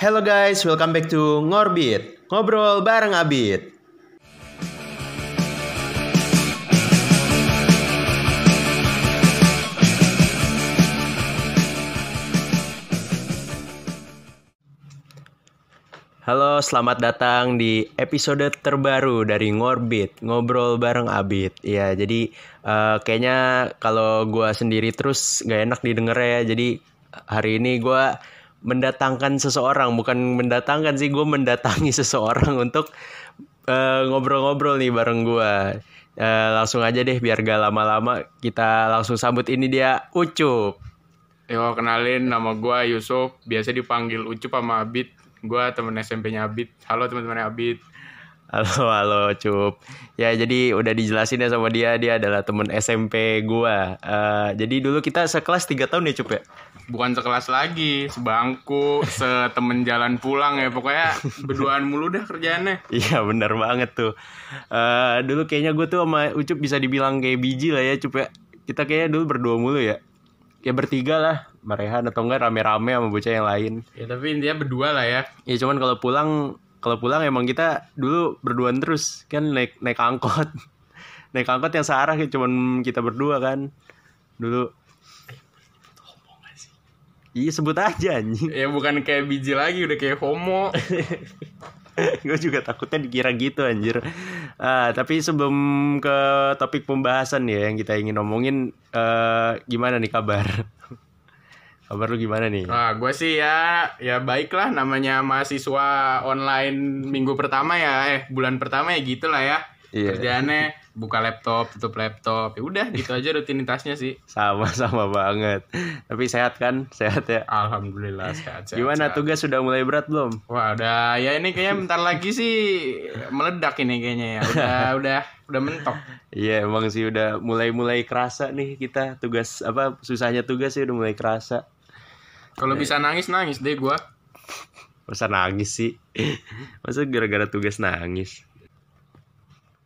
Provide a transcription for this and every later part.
Hello guys, welcome back to Ngorbit. Ngobrol bareng Abid. Halo, selamat datang di episode terbaru dari Ngorbit, ngobrol bareng Abid. Ya, jadi eh, kayaknya kalau gua sendiri terus nggak enak didengar ya. Jadi hari ini gua mendatangkan seseorang, bukan mendatangkan sih, gue mendatangi seseorang untuk eh, ngobrol-ngobrol nih bareng gua. Eh, langsung aja deh, biar gak lama-lama kita langsung sambut ini dia Ucup. Yo kenalin nama gua Yusuf, biasa dipanggil Ucup sama Abid. Gua temen SMP-nya Abid. Halo teman-teman Abid. Halo, halo, Cup. Ya, jadi udah dijelasin ya sama dia, dia adalah temen SMP gua. Eh, jadi dulu kita sekelas 3 tahun ya, Cup ya? Bukan sekelas lagi, sebangku, setemen jalan pulang ya. Pokoknya berduaan mulu dah kerjaannya. Iya, bener banget tuh. Eh, dulu kayaknya gue tuh sama Ucup bisa dibilang kayak biji lah ya, Cup ya. Kita kayaknya dulu berdua mulu ya. Ya bertiga lah, Marehan atau enggak rame-rame sama bocah yang lain. Ya tapi intinya berdua lah ya. Ya cuman kalau pulang kalau pulang emang kita dulu berduaan terus kan naik naik angkot. naik angkot yang searah ya cuman kita berdua kan. Dulu Iya sebut aja anjing. Ya bukan kayak biji lagi, udah kayak homo. gue juga takutnya dikira gitu anjir. Ah, tapi sebelum ke topik pembahasan ya yang kita ingin ngomongin eh, gimana nih kabar? kabar lu gimana nih? Wah, gue sih ya, ya baiklah namanya mahasiswa online minggu pertama ya, eh bulan pertama ya gitulah ya. Iya. Kerjaannya buka laptop, tutup laptop, ya udah gitu aja rutinitasnya sih. Sama sama banget. Tapi sehat kan? Sehat ya. Alhamdulillah sehat. sehat Gimana sehat. tugas sudah mulai berat belum? Wah, udah ya ini kayaknya bentar lagi sih meledak ini kayaknya ya. Udah udah udah mentok. Iya emang sih udah mulai-mulai kerasa nih kita tugas apa susahnya tugas sih udah mulai kerasa. Kalau bisa nangis nangis deh gua. Masa nangis sih? Masa gara-gara tugas nangis?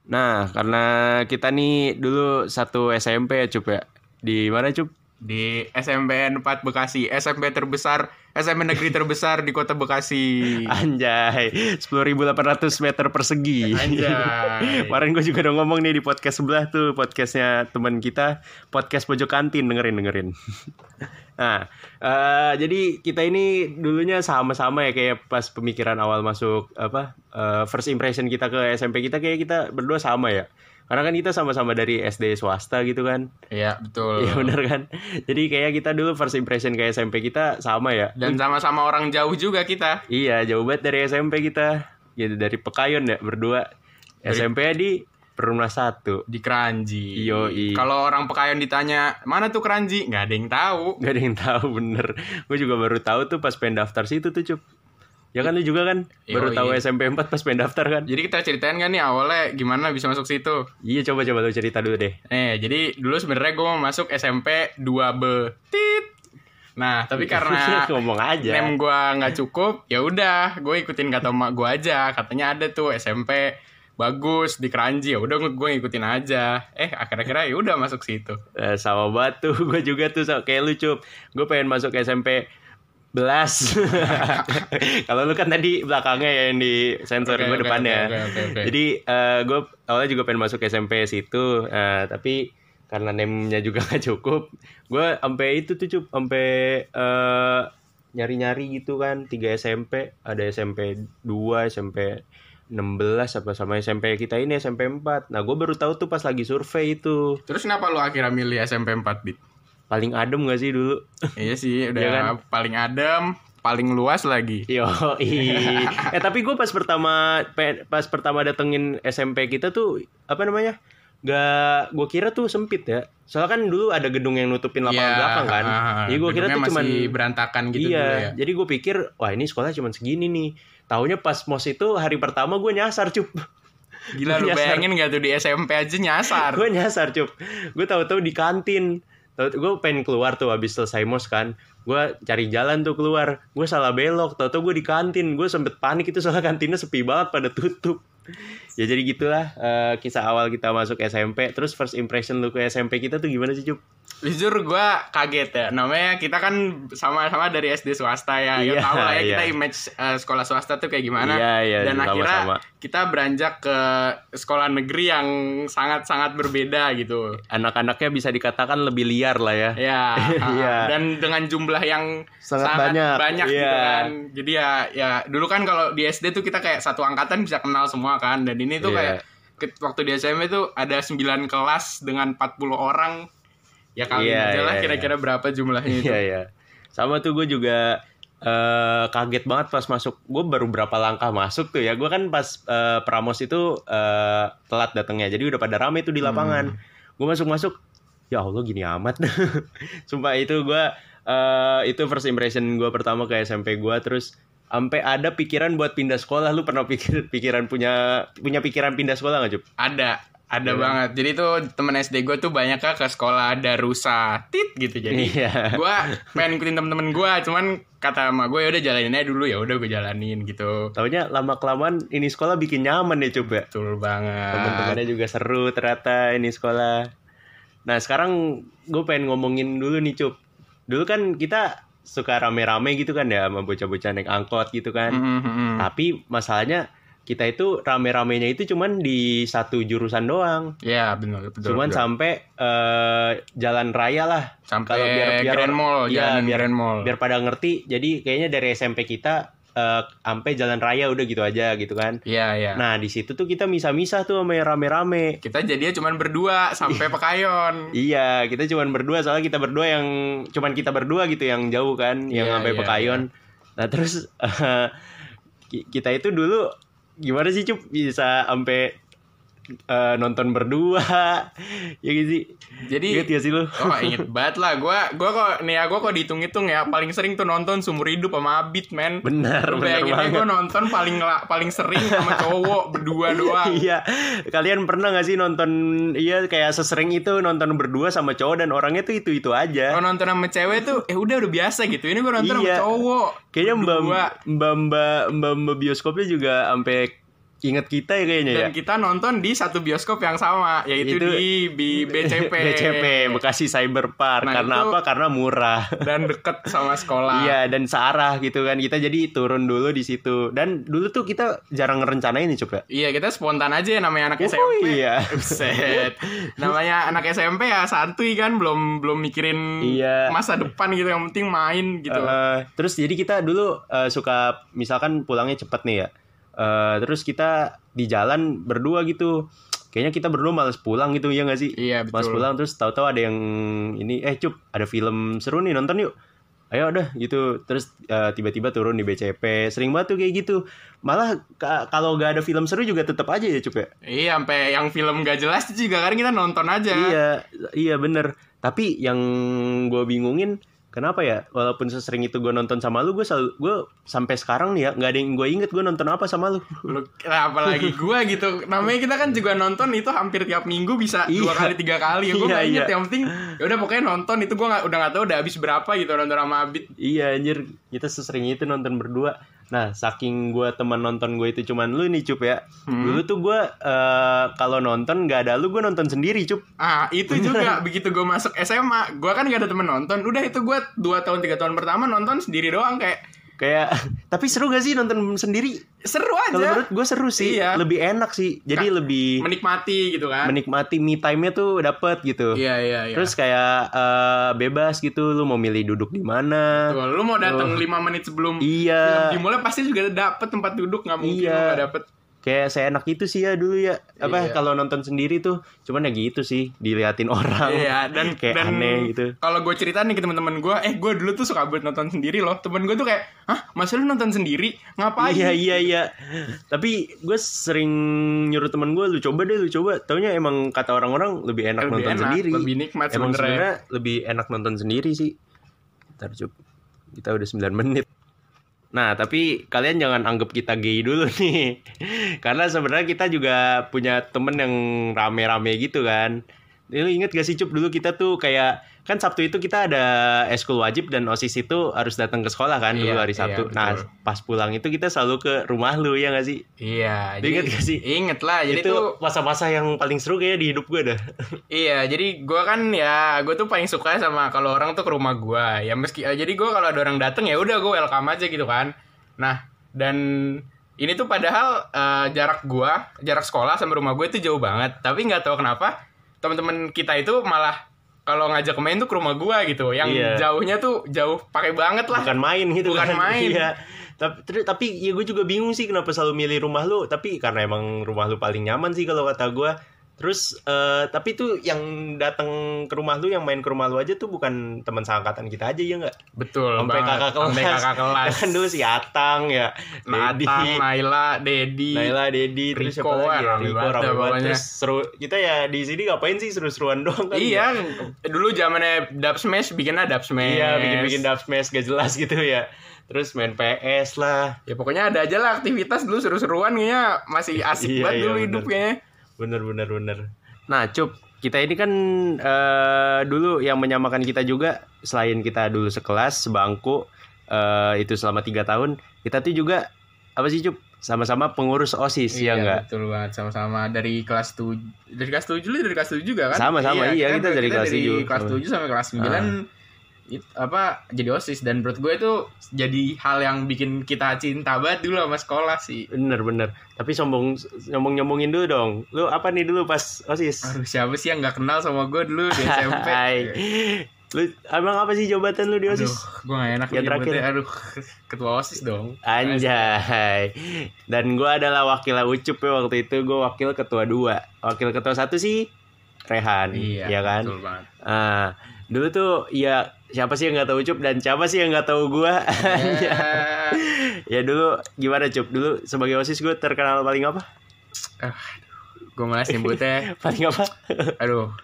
Nah, karena kita nih dulu satu SMP ya, Cup ya. Di mana, Cup? Di SMPN 4 Bekasi, SMP terbesar, SMP negeri terbesar di Kota Bekasi. Anjay, 10.800 meter persegi. Anjay. Kemarin gue juga udah ngomong nih di podcast sebelah tuh, podcastnya teman kita, podcast pojok kantin, dengerin dengerin. Nah, eh, jadi kita ini dulunya sama-sama ya kayak pas pemikiran awal masuk apa eh, first impression kita ke SMP kita kayak kita berdua sama ya. Karena kan kita sama-sama dari SD swasta gitu kan. Iya, betul. Iya bener kan. Jadi kayak kita dulu first impression ke SMP kita sama ya. Dan sama-sama orang jauh juga kita. Iya, jauh banget dari SMP kita. Gitu dari Pekayon ya berdua. SMP di Perumnas satu. di Keranji. Yoi. Kalau orang Pekayon ditanya, "Mana tuh Keranji?" nggak ada yang tahu. Gak ada yang tahu bener. Gue juga baru tahu tuh pas pengen daftar situ tuh cup. Ya kan lu juga kan baru Yoi. tahu SMP 4 pas pengen daftar kan? Jadi kita ceritain kan nih awalnya gimana bisa masuk situ. Iya coba coba lu cerita dulu deh. Eh, jadi dulu sebenarnya gue mau masuk SMP 2B. Tit. Nah, tapi karena ngomong aja. nem gue nggak cukup, ya udah, gue ikutin kata emak gue aja. Katanya ada tuh SMP bagus di Keranji, ya udah gue ngikutin aja. Eh, akhir-akhirnya ya udah masuk situ. Eh, sama batu gue juga tuh kayak lu cup. Gue pengen masuk SMP belas. Kalau lu kan tadi belakangnya ya yang di sensor Oke, gue oke, depannya. oke, oke, oke. Jadi gue awalnya juga pengen masuk SMP situ, eh, tapi karena nemnya juga gak cukup, gue sampai itu tuh cup, sampai eh, nyari-nyari gitu kan, tiga SMP, ada SMP 2, SMP 16 apa sama SMP kita ini SMP 4. Nah, gue baru tahu tuh pas lagi survei itu. Terus kenapa lu akhirnya milih SMP 4 bit? Paling adem gak sih dulu? iya sih, udah Iya kan? paling adem, paling luas lagi. Yo, eh tapi gue pas pertama pe- pas pertama datengin SMP kita tuh apa namanya? Gak, gue kira tuh sempit ya. Soalnya kan dulu ada gedung yang nutupin lapangan Iya, belakang kan. ah, Jadi gue kira tuh cuman berantakan gitu iya. dulu ya. Jadi gue pikir wah ini sekolah cuman segini nih. Taunya pas mos itu hari pertama gue nyasar cup. Gila lu Nyasar. bayangin gak tuh di SMP aja nyasar. gue nyasar cup. Gue tahu-tahu di kantin. Gue pengen keluar tuh habis selesai mos kan. Gue cari jalan tuh keluar. Gue salah belok. Tahu-tahu gue di kantin. Gue sempet panik itu soalnya kantinnya sepi banget pada tutup. Ya jadi gitulah eh, kisah awal kita masuk SMP. Terus first impression lu ke SMP kita tuh gimana sih Cup? Jujur gue kaget ya. Namanya kita kan sama-sama dari SD swasta ya. Ya Iya, tahu lah ya kita iya. image eh, sekolah swasta tuh kayak gimana. Iya, iya, Dan akhirnya sama-sama. kita beranjak ke sekolah negeri yang sangat-sangat berbeda gitu. Anak-anaknya bisa dikatakan lebih liar lah ya. Ya, Iya. dan dengan jumlah yang Sangat banyak. gitu Iya. kan. Jadi ya, ya dulu kan kalau di SD tuh kita kayak satu angkatan bisa kenal semua kan. Dan ini tuh Iya. kayak ke- waktu di SMP tuh ada 9 kelas dengan 40 orang. Ya kali Iya, aja lah iya, kira-kira berapa jumlahnya itu. Iya iya. Sama tuh gue juga eh, kaget banget pas masuk. Gue baru berapa langkah masuk tuh ya. Gue kan pas eh, pramos itu eh, telat datangnya. Jadi udah pada rame tuh di lapangan. Gue masuk masuk. Ya Allah gini amat. Sumpah itu gue eh, itu first impression gue pertama ke SMP gue. Terus sampai ada pikiran buat pindah sekolah. Lu pernah pikir pikiran punya punya pikiran pindah sekolah gak Cup? Ada, ada Iya. banget. Jadi tuh temen SD gue tuh banyak ke sekolah Darussa Tit gitu. Jadi Iya. gue pengen ikutin temen-temen gue, cuman kata sama gue ya udah jalanin aja dulu ya udah gue jalanin gitu. Taunya lama kelamaan ini sekolah bikin nyaman ya coba. Betul banget. teman-temannya juga seru ternyata ini sekolah. Nah sekarang gue pengen ngomongin dulu nih cup. Dulu kan kita suka rame-rame gitu kan ya sama bocah-bocah naik angkot gitu kan. Mhm, mhm. Tapi masalahnya kita itu rame-ramenya itu cuman di satu jurusan doang. Ya benar betul. cuman betul. sampai eh, jalan raya lah. sampai kalau biar- biar- Grand Mall, iya, jalan biar- Grand Mall. Biar pada ngerti. Jadi kayaknya dari SMP kita eh, sampai jalan raya udah gitu aja gitu kan. Iya iya. Nah di situ tuh kita misah-misah tuh rame-rame. kita jadinya cuman berdua sampai Pekayon. Iya, kita cuman berdua soalnya kita berdua yang cuman kita berdua gitu yang jauh kan, yang Iya, sampai iya, Pekayon. Nah, terus ki- kita itu dulu gimana sih Cup bisa sampai eh, nonton berdua? ya gitu sih. Jadi Ingat gak sih lu? Oh inget banget lah Gua gua kok Nih ya gua kok dihitung-hitung ya Paling sering tuh nonton Sumur Hidup sama Abid men Benar, Lu benar banget. gue nonton paling paling sering sama cowok berdua doang. Iya, kalian pernah gak sih nonton iya kayak sesering itu nonton berdua sama cowok dan orangnya tuh itu itu aja. Kalau nonton sama cewek tuh eh udah udah biasa gitu. Ini gue nonton Iya. sama cowok. Kayaknya mbak mbak mbak mbak bioskopnya juga sampai inget kita ya kayaknya ya. Dan kita nonton di satu bioskop yang sama yaitu Itu- di, di BCP. BCP Bekasi Cyber Park. Nah, Karena itu- apa? Karena murah. Dan deket sama sekolah. Iya dan searah gitu kan kita jadi turun dulu di situ dan dulu tuh kita jarang ngerencanain nih coba. Iya kita spontan aja ya namanya anak Oh, SMP. iya. Buset. Namanya anak SMP ya santuy kan belum belum mikirin Iya. masa depan gitu yang penting main gitu. Eh, terus jadi kita dulu eh, suka misalkan pulangnya cepet nih ya. Eh, terus kita di jalan berdua gitu. Kayaknya kita berdua males pulang gitu ya nggak sih? Iya, Males betul. pulang terus tahu-tahu ada yang ini eh cup ada film seru nih nonton yuk. Ayo udah gitu. Terus eh, tiba-tiba turun di BCP. Sering banget tuh kayak gitu. Malah ka- kalau gak ada film seru juga tetap aja ya cup ya. Iya sampai yang film gak jelas juga kan kita nonton aja. Iya, iya bener. Tapi yang gue bingungin, kenapa ya? Walaupun sesering itu gue nonton sama lu, gue selalu gue sampai sekarang nih ya nggak ada yang gue inget gue nonton apa sama lu. Lu, apalagi gua gitu. Namanya kita kan juga nonton itu hampir tiap minggu bisa dua Iya. kali tiga kali. Gue Iya, inget iya. yang penting ya udah pokoknya nonton itu nggak udah nggak tahu udah habis berapa gitu nonton sama Abid. iya anjir, kita sesering itu nonton berdua. Nah, saking gue teman nonton gue itu cuman lu nih cup ya. Hmm. Dulu tuh gue eh, kalau nonton nggak ada lu, gue nonton sendiri cup. Ah itu juga begitu gue masuk SMA, gua kan gak ada temen nonton. Udah itu gua dua tahun tiga tahun pertama nonton sendiri doang kayak Kayak, tapi seru gak sih nonton sendiri? seru Kalau aja. menurut gue seru sih, Iya. lebih enak sih. Jadi lebih Menikmati gitu kan. menikmati me time-nya tuh dapet gitu. Iya iya iya. Terus kayak eh, bebas gitu, lu mau milih duduk di mana? Lu mau datang 5 menit sebelum Iya. dimulai pasti juga dapet tempat duduk nggak mungkin Iya. lu nggak dapet. Kayak seenak itu sih ya dulu ya. Apa Iya. kalau nonton sendiri tuh, cuman ya gitu sih, diliatin orang. Iya dan kayak dan aneh gitu. Kalau gue cerita nih ke teman-teman gue, eh gue dulu tuh suka buat nonton sendiri loh. Temen gue tuh kayak, hah, masa lu nonton sendiri? Ngapain? Iya iya iya. Tapi gue sering nyuruh temen gue, lu coba deh, lu coba. Taunya emang kata orang-orang lebih enak Lebih nonton enak, sendiri. lebih nikmat Emang sebenarnya. sebenarnya lebih enak nonton sendiri sih. Ntar cup. Kita udah 9 menit. Nah, tapi kalian jangan anggap kita gay dulu nih. Karena sebenarnya kita juga punya temen yang rame-rame gitu kan. Lu inget gak sih Cup dulu kita tuh kayak kan Sabtu itu kita ada eskul wajib dan osis itu harus datang ke sekolah kan dulu Iya, hari Sabtu. iya, nah pas pulang itu kita selalu ke rumah lu ya gak sih? Iya, Lu inget gak sih? Inget lah, jadi itu tuh masa-masa yang paling seru kayaknya di hidup gue dah. Iya, jadi gua kan ya gue tuh paling suka sama kalau orang tuh ke rumah gua. Ya meski eh, jadi gua kalau ada orang dateng ya udah gue welcome aja gitu kan. Nah, dan ini tuh padahal eh, jarak gua, jarak sekolah sama rumah gue itu jauh banget. Tapi nggak tahu kenapa teman-teman kita itu malah kalau ngajak main tuh ke rumah gua gitu. Yang Iya. jauhnya tuh jauh pakai banget lah. Bukan main gitu Bukan kan. main. Iya. Tapi tapi ya gue juga bingung sih kenapa selalu milih rumah lu, tapi karena emang rumah lu paling nyaman sih kalau kata gue. Terus eh tapi tuh yang datang ke rumah lu, yang main ke rumah lu aja tuh bukan teman seangkatan kita aja ya nggak? Betul Sampai kakak kelas. Sampai kakak kelas. kan dulu si Atang ya, Natang, Naila, Dedi. Naila, Dedi, terus siapa lagi ya? Riko, pokoknya. Terus seru, kita ya di sini ngapain sih seru-seruan doang kan? Iya, dulu zamannya Dub Smash bikinnya Dub Smash. Iya, bikin-bikin dub smash gak jelas gitu ya. Terus main PS lah. Ya pokoknya ada aja lah aktivitas dulu seru-seruan kayaknya masih asik Iya, banget iya, dulu bener. hidupnya. Bener bener bener. Nah, Cup, kita ini kan eh, dulu yang menyamakan kita juga selain kita dulu sekelas sebangku eh, itu selama tiga tahun, kita tuh juga apa sih Cup? Sama-sama pengurus OSIS ya enggak? betul banget sama-sama dari kelas 7 dari kelas 7 lu dari kelas 7 juga kan? Sama-sama, iya, kita dari kelas 7. kelas Sama. 7 sampai kelas 9 Ah. It- apa jadi OSIS dan menurut gue itu jadi hal yang bikin kita cinta banget dulu sama sekolah sih. Bener bener. Tapi sombong sombong nyombongin dulu dong. Lu apa nih dulu pas OSIS? Aduh siapa sih yang nggak kenal sama gue dulu di SMP? Hai. Lu emang apa sih jabatan lu di Aduh, OSIS? gue gak enak Yang terakhir. Aduh, ketua OSIS dong. Anjay. Dan gua adalah wakil Ucup ya waktu itu gue wakil ketua dua. Wakil ketua satu sih Rehan, Iya, ya kan? betul banget. Ah, dulu tuh ya siapa sih yang nggak tahu Ucup dan siapa sih yang nggak tahu gua? Ya. ya dulu gimana Cup? Dulu sebagai OSIS gue terkenal paling apa? gue malas nyebutnya Paling apa? aduh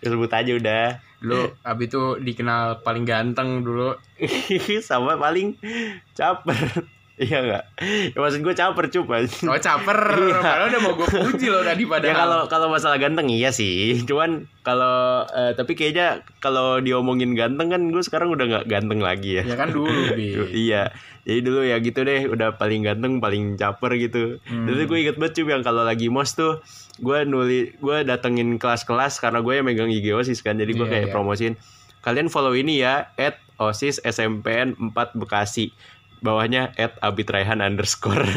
Sebut aja udah. lu abis itu dikenal paling ganteng dulu Sama paling caper. Iya nggak? Ya maksud gue caper Cup aja. oh caper Iya. padahal udah mau gue puji loh tadi Ya padahal kalau kalau masalah ganteng iya sih. Cuman kalau eh, tapi kayaknya kalau diomongin ganteng kan gue sekarang udah nggak ganteng lagi ya. ya kan dulu bi iya. Jadi dulu ya gitu deh, udah paling ganteng, paling caper gitu. Hmm. Dulu gue inget banget cuy yang kalau lagi mos tuh gue nulis gue datengin kelas-kelas karena gue yang megang IG OSIS kan. Jadi gue Iya, kayak iya. promosiin kalian follow ini ya at OSIS SMPN 4 Bekasi bawahnya at Abid Raihan underscore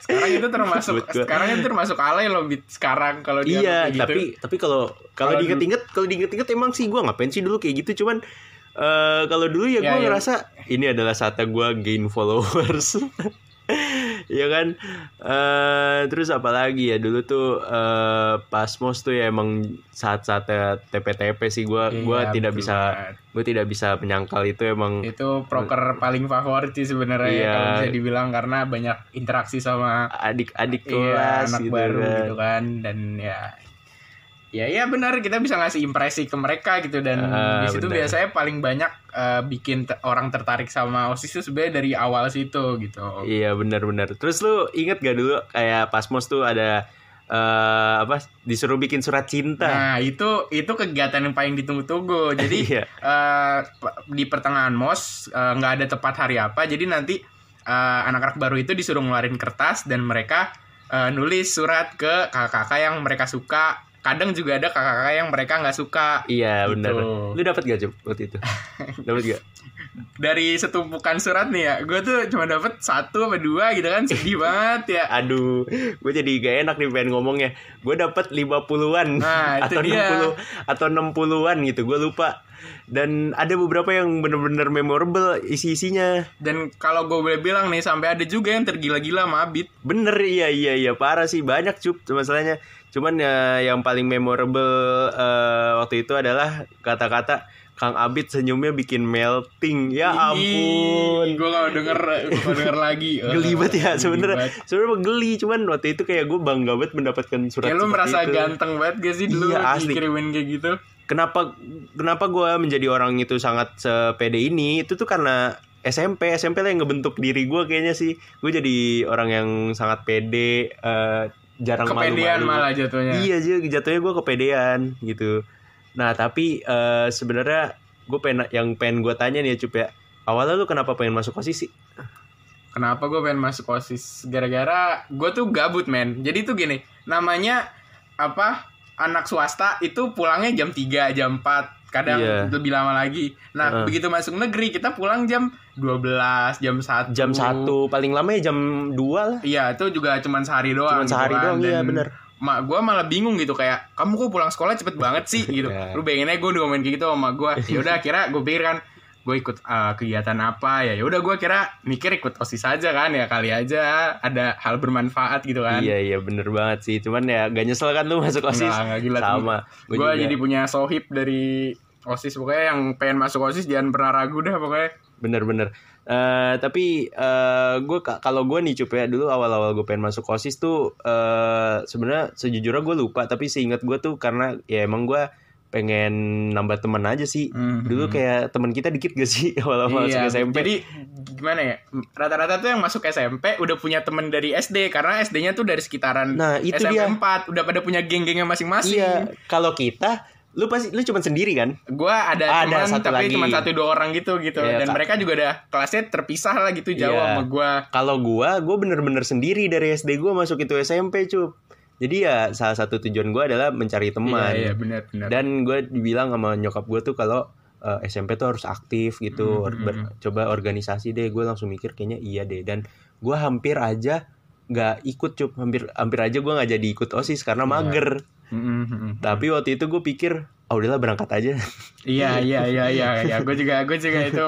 sekarang itu termasuk sekarang itu termasuk alay loh Bit. sekarang kalau dia iya gitu. tapi tapi kalau kalau diinget-inget kalau diinget-inget emang sih gue ngapain sih dulu kayak gitu cuman eh kalau dulu ya Ya, gue ya. ngerasa ini adalah saatnya gue gain followers ya kan? Eh terus apa lagi ya? Dulu tuh eh pas mos tuh ya emang saat-saatnya TP-TP sih. Gue Iya, gua tidak betul bisa gue tidak bisa menyangkal itu emang itu proker paling favorit sih sebenarnya Iya. kalau bisa dibilang. Karena banyak interaksi sama adik-adik iya, kelas anak gitu baru kan. gitu kan. Dan ya ya ya benar kita bisa ngasih impresi ke mereka gitu dan Ah, di situ biasanya paling banyak eh, bikin orang tertarik sama osis itu sebenarnya dari awal situ gitu Iya benar-benar. Terus lu inget gak dulu kayak pas mos tuh ada eh apa disuruh bikin surat cinta. nah itu itu kegiatan yang paling ditunggu-tunggu jadi Iya. p- di pertengahan mos nggak ada tepat hari apa jadi nanti anak-anak baru itu disuruh ngeluarin kertas dan mereka eh, nulis surat ke kakak-kakak yang mereka suka kadang juga ada kakak-kakak yang mereka nggak suka Iya Gitu. benar. Lu dapat gak Cup waktu itu? dapat gak? dari setumpukan surat nih ya gue tuh cuma dapet satu apa dua gitu kan sedih banget ya Aduh, gue jadi gak enak nih pengen ngomongnya. Gue dapat 50-an Nah, itu atau dia. 60 atau 60-an gitu, gue lupa. Dan ada beberapa yang bener-bener memorable isi-isinya. dan kalau gue boleh bilang nih sampai ada juga yang tergila-gila sama Abid Bener iya iya iya parah sih banyak cup masalahnya. Cuman ya yang paling memorable eh, waktu itu adalah kata-kata Kang Abid senyumnya bikin melting. Ya ampun. gue gak denger gue gak denger lagi Geli banget ya sebenarnya. banget. Sebenarnya geli cuman waktu itu kayak gue bangga banget mendapatkan surat Kayak lu merasa itu. ganteng banget gak sih dulu Iya, asli. dikirimin kayak gitu Kenapa kenapa gue menjadi orang itu sangat sepede ini? Itu tuh karena SMP SMP lah yang ngebentuk diri gue kayaknya sih. Gue jadi orang yang sangat pede, eh, jarang Kepedean malu-malu. malah jatuhnya Iya aja jatuhnya gue kepedean gitu. Nah tapi eh, sebenarnya gue pengen yang pengen gue tanya nih ya Cup ya. Awalnya lu kenapa pengen masuk osis sih? Kenapa gue pengen masuk OSIS? Gara-gara gue tuh gabut men. Jadi tuh gini, namanya apa? Anak swasta itu pulangnya jam 3, jam 4, kadang Iya. lebih lama lagi. Nah, Heeh. begitu masuk negeri kita pulang jam 12, jam 1. Jam satu paling lama ya jam 2 lah. Iya, itu juga cuman sehari doang. Cuman gitu sehari kan. doang, iya, Dan bener. Mak gue malah bingung gitu kayak kamu kok pulang sekolah cepet banget sih gitu. Iya. Lu bayangin aja gue ngomongin kayak gitu sama gue. Ya udah kira gue pikir kan gue ikut uh, kegiatan apa ya ya udah gue kira mikir ikut osis aja kan ya kali aja ada hal bermanfaat gitu kan Iya iya bener banget sih. Cuman ya gak nyesel kan lu masuk osis. Nggak, nggak gila. Sama. gue juga. jadi punya sohib dari osis pokoknya yang pengen masuk osis jangan pernah ragu dah pokoknya bener-bener. Eh tapi eh gue kalau gue nih cup ya dulu awal-awal gue pengen masuk osis tuh eh sebenarnya sejujurnya gue lupa tapi seingat gue tuh karena ya emang gue pengen nambah teman aja sih. Mhm. Dulu kayak teman kita dikit gak sih awal-awal Iya, masuk SMP? jadi gimana ya rata-rata tuh yang masuk SMP udah punya temen dari SD karena SD-nya tuh dari sekitaran Nah, itu SMP dia. 4 udah pada punya geng-gengnya masing-masing Iya, kalau kita lu pasti lu cuma sendiri kan? Gua ada, Ada teman satu tapi cuma satu dua orang gitu gitu Iya, dan Kak. mereka juga udah kelasnya terpisah lah gitu jauh Iya. sama gua. Kalau gua, gua bener-bener sendiri dari SD gua masuk itu SMP cup. Jadi ya salah satu tujuan gua adalah mencari teman. Iya, iya benar benar. Dan gue dibilang sama nyokap gue tuh kalau eh, SMP tuh harus aktif gitu, Mhm. ber- coba organisasi deh. Gue langsung mikir kayaknya iya deh. Dan gue hampir aja nggak ikut cup, hampir hampir aja gue nggak jadi ikut osis karena Iya. mager. Mm, mm, mm. Tapi waktu itu gue pikir, ah udahlah berangkat aja. Iya iya iya iya iya gue juga gue juga itu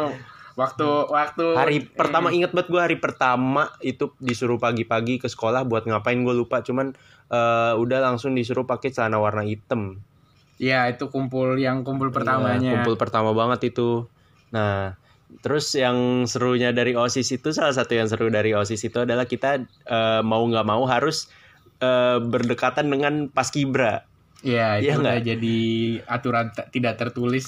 waktu waktu Hari Mm. pertama inget banget gue hari pertama itu disuruh pagi-pagi ke sekolah buat ngapain gue lupa. Cuman eh, udah langsung disuruh pakai celana warna hitam. Iya itu kumpul yang kumpul pertamanya. Iya, kumpul pertama banget itu. Nah, terus yang serunya dari OSIS itu salah satu yang seru dari OSIS itu adalah kita eh, mau nggak mau harus eh, berdekatan dengan paskibra. Iya Iya itu udah nggak? jadi aturan tidak tertulis.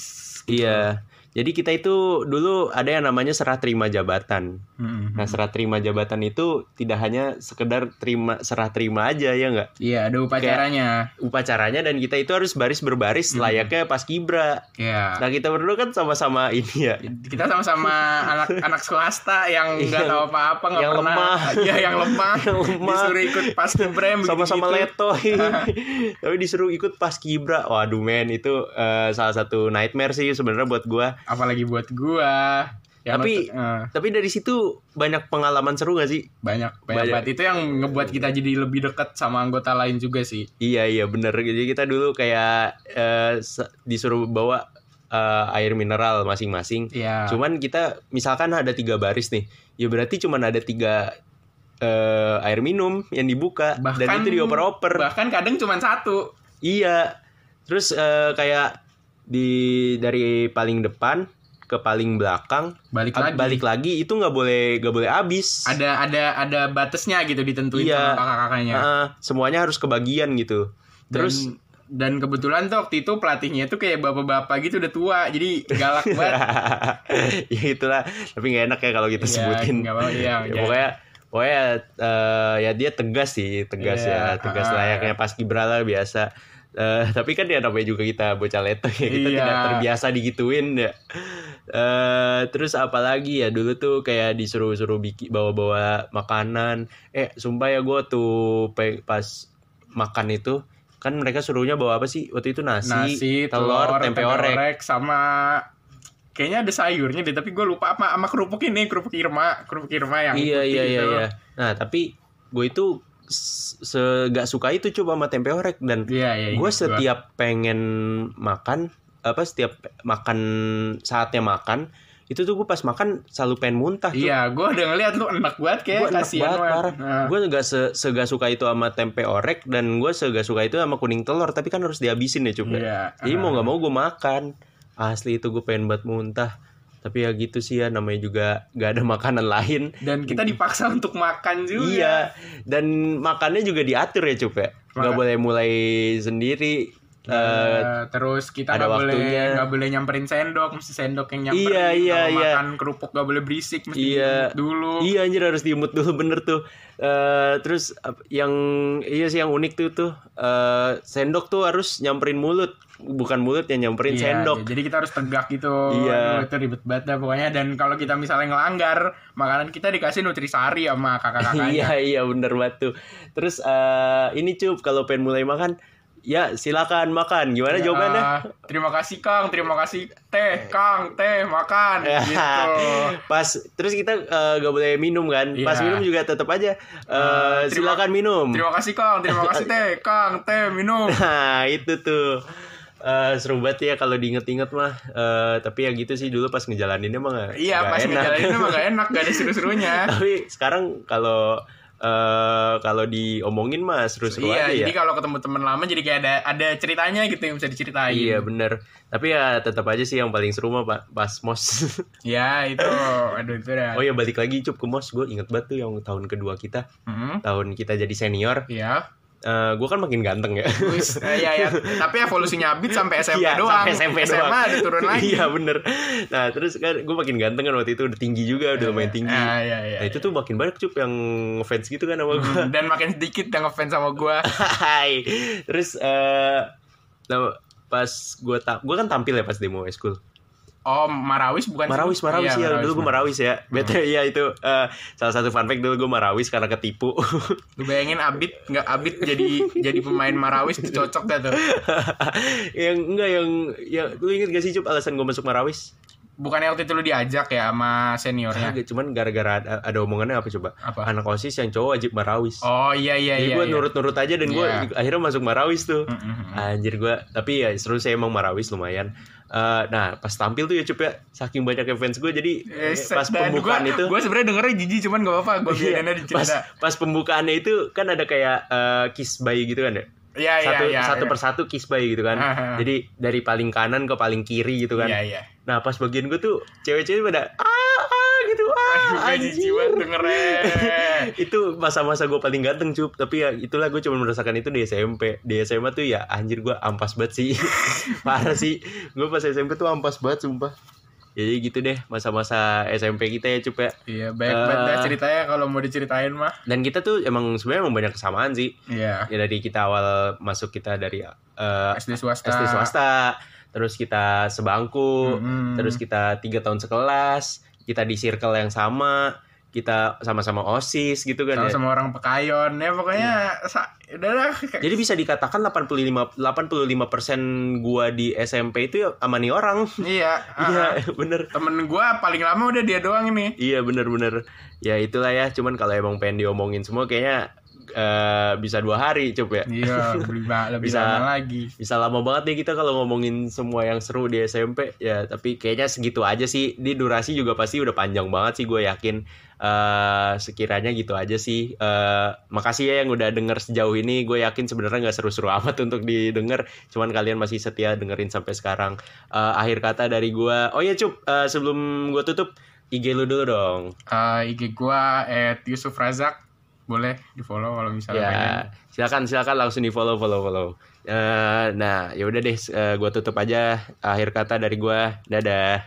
Iya. Jadi kita itu dulu ada yang namanya serah terima jabatan. Mm, Nah, serah terima jabatan itu tidak hanya sekedar terima serah terima aja ya nggak? Iya ada upacaranya. Upacaranya dan kita itu harus baris berbaris layaknya paskibra. Iya. Nah, kita berdua kan sama-sama ini ya. kita sama-sama anak-anak swasta yang nggak Yang- tahu apa-apa nggak yang pernah lemah. Iya yang lemah Yang lemah. disuruh ikut pas kebrem sama-sama letoy tapi disuruh ikut pas kibra waduh men itu eh, salah satu nightmare sih sebenarnya buat gua apalagi buat gua. Ya, Tapi- eh, tapi dari situ banyak pengalaman seru gak sih? Banyak banyak Banyak. banget. Itu yang ngebuat kita jadi lebih dekat sama anggota lain juga sih. Iya iya bener. Jadi kita dulu kayak se- disuruh bawa eh, air mineral masing-masing. Iya. Cuman kita misalkan ada tiga baris nih ya berarti cuman ada tiga eh, air minum yang dibuka. Dan Bahkan- itu dioper-oper. bahkan kadang cuma satu. Iya. Terus eh, kayak di dari paling depan ke paling belakang balik lagi balik lagi itu nggak boleh nggak boleh habis. ada ada ada batasnya gitu ditentuin Iya. sama kakak-kakaknya Heeh, semuanya harus kebagian gitu. Terus dan, dan kebetulan tuh waktu itu pelatihnya tuh kayak bapak-bapak gitu udah tua jadi galak banget ya itulah. Tapi nggak enak ya kalau kita Iya, sebutin. nggak apa-apa, iya, Ya, pokoknya pokoknya eh, ya dia tegas sih, tegas Iya, ya, tegas ah. layaknya pas kibra lah biasa. Eh, tapi kan ya namanya juga kita bocah leto ya kita Iya. tidak terbiasa digituin ya. Eh terus apalagi ya dulu tuh kayak disuruh-suruh bikin bawa-bawa makanan. Eh sumpah ya gue tuh pas makan itu kan mereka suruhnya bawa apa sih waktu itu nasi, nasi telur, tempe, orek. sama kayaknya ada sayurnya deh tapi gue lupa apa sama kerupuk ini kerupuk Irma kerupuk Irma yang Iya putih iya iya itu. iya. Nah tapi gue itu segak suka itu coba sama tempe orek dan iya iya gue setiap pengen makan apa setiap makan saatnya makan itu tuh gue pas makan selalu pengen muntah tuh. iya gue udah ngeliat lu enak banget kayak enak kasihan banget parah. Nah, Gue gak se segak suka itu sama tempe orek dan gue segak suka itu sama kuning telur tapi kan harus dihabisin ya coba. iya Jadi mau nggak mau gue makan. Asli itu gue pengen banget muntah. Tapi ya gitu sih ya namanya juga gak ada makanan lain. dan kita dipaksa untuk makan juga Iya, dan makannya juga diatur ya Cup ya. Nggak boleh mulai sendiri. Eh, Eh, terus kita ada nggak boleh nggak boleh nyamperin sendok mesti sendok yang nyamperin Iya, iya, Kalau iya. makan kerupuk nggak boleh berisik mesti Iya. dulu Iya anjir harus diemut dulu bener tuh. Eh terus yang iya sih yang unik tuh tuh eh sendok tuh harus nyamperin mulut, bukan mulut yang nyamperin Iya, sendok. jadi kita harus tegak gitu Iya. Aduh, itu ribet banget dah pokoknya dan kalau kita misalnya ngelanggar makanan kita dikasih nutrisari sama kakak-kakaknya Iya iya bener banget tuh. Terus eh ini cup kalau pengen mulai makan ya silakan makan. Gimana Ya, jawabannya? terima kasih Kang terima kasih teh Kang teh makan gitu Pas terus kita eh, gak boleh minum kan. Pas Iya. minum juga tetap aja eh, terima- silakan minum. terima kasih Kang terima kasih teh Kang teh minum Nah itu tuh Eh, seru banget ya kalau diinget-inget mah Eh, tapi ya gitu sih dulu pas ngejalaninnya mah nggak- iya pas enak. ngejalaninnya mah gak enak gak ada seru-serunya tapi sekarang kalau eh kalau diomongin mah seru-seru iya aja ya? jadi kalau ketemu teman lama jadi kayak ada ada ceritanya gitu yang bisa diceritain. Iya bener. Tapi ya tetap aja sih yang paling seru mah pak pas mos. Ya itu. Aduh itu dah Oh ya balik lagi cup ke mos. Gue inget banget tuh yang tahun kedua kita. Hmm, Tahun kita jadi senior. Iya Eh Gue kan makin ganteng ya Wis, iya ya. Tapi evolusinya Abid sampai SMP Iya, doang. sampai SMP doang. SMA ada turun lagi. Iya bener Nah terus kan gue makin ganteng kan waktu itu Udah tinggi juga Udah lumayan tinggi Ah, iya, iya. Nah itu tuh makin banyak cup yang ngefans gitu kan sama gue Hmm, Dan makin sedikit yang ngefans sama gua. Hai. Terus eh nah, pas gue ta gue kan tampil ya pas demo high school. Oh, Marawis bukan sih? Marawis, Marawis Iya, ya. dulu gue Marawis ya. Betul ya itu eh, salah satu fun fact dulu gue Marawis karena ketipu. Lu bayangin Abid nggak Abid jadi jadi pemain Marawis cocok gak tuh? yang enggak yang yang lu inget gak sih Cup alasan gue masuk Marawis? Bukannya waktu itu lu diajak ya sama seniornya? Kagak, cuman gara-gara ada, ada omongannya apa coba? Apa? Anak OSIS yang cowok wajib Marawis. Oh iya iya Jadi iya. gue iya. nurut-nurut aja dan gue Iya. akhirnya masuk Marawis tuh. Mm, mm, mm. Anjir gue Tapi ya seru sih emang Marawis lumayan Eh, Nah pas tampil tuh ya Cup ya Saking banyaknya fans gue Jadi Eh, pas pembukaan gua, itu Gue sebenarnya dengernya jijik cuman gak apa-apa. Gue Iya, biarin aja pas, pas pembukaannya itu kan ada kayak eh, kiss bayi gitu kan ya Iya iya satu iya. satu iya. persatu kiss bayi gitu kan jadi dari paling kanan ke paling kiri gitu kan Iya iya. nah pas bagian gue tuh cewek-cewek pada ah Gue jijik banget dengernya. itu masa-masa gue paling ganteng cup tapi ya itulah gue cuma merasakan itu di SMP di SMA tuh ya anjir gue ampas banget sih parah sih gue pas SMP tuh ampas banget sumpah Ya, jadi gitu deh masa-masa SMP kita ya cup ya Iya, baik banget dah Eh. ceritanya kalau mau diceritain mah. dan kita tuh emang sebenarnya emang banyak kesamaan sih Iya. ya dari kita awal masuk kita dari eh, SD swasta. SD swasta terus kita sebangku Mm-mm. terus kita tiga tahun sekelas kita di circle yang sama kita sama-sama osis gitu kan sama ya. Sama orang pekayon ya pokoknya sa- udah lah. Jadi bisa dikatakan 85 85% gua di SMP itu ya sama nih orang. Iya iya bener. Temen gua paling lama udah dia doang ini. Iya bener-bener. Ya itulah ya cuman kalau emang pengen diomongin semua kayaknya eh, bisa dua hari coba ya. Iya lebih, lebih Bisa. lama lagi. bisa lama banget nih kita kalau ngomongin semua yang seru di SMP ya tapi kayaknya segitu aja sih. Di durasi juga pasti udah panjang banget sih gue yakin. Eh sekiranya gitu aja sih. Eh makasih ya yang udah denger sejauh ini. Gue yakin sebenarnya nggak seru-seru amat untuk didengar. Cuman kalian masih setia dengerin sampai sekarang. Eh akhir kata dari gue oh ya cup. Eh, sebelum gue tutup IG lu dulu dong. Eh, IG gua at Yusuf Razak boleh di follow kalau misalnya pengen. ya silakan silakan langsung di follow follow. Follow Eh, nah ya udah deh gue tutup aja akhir kata dari gue dadah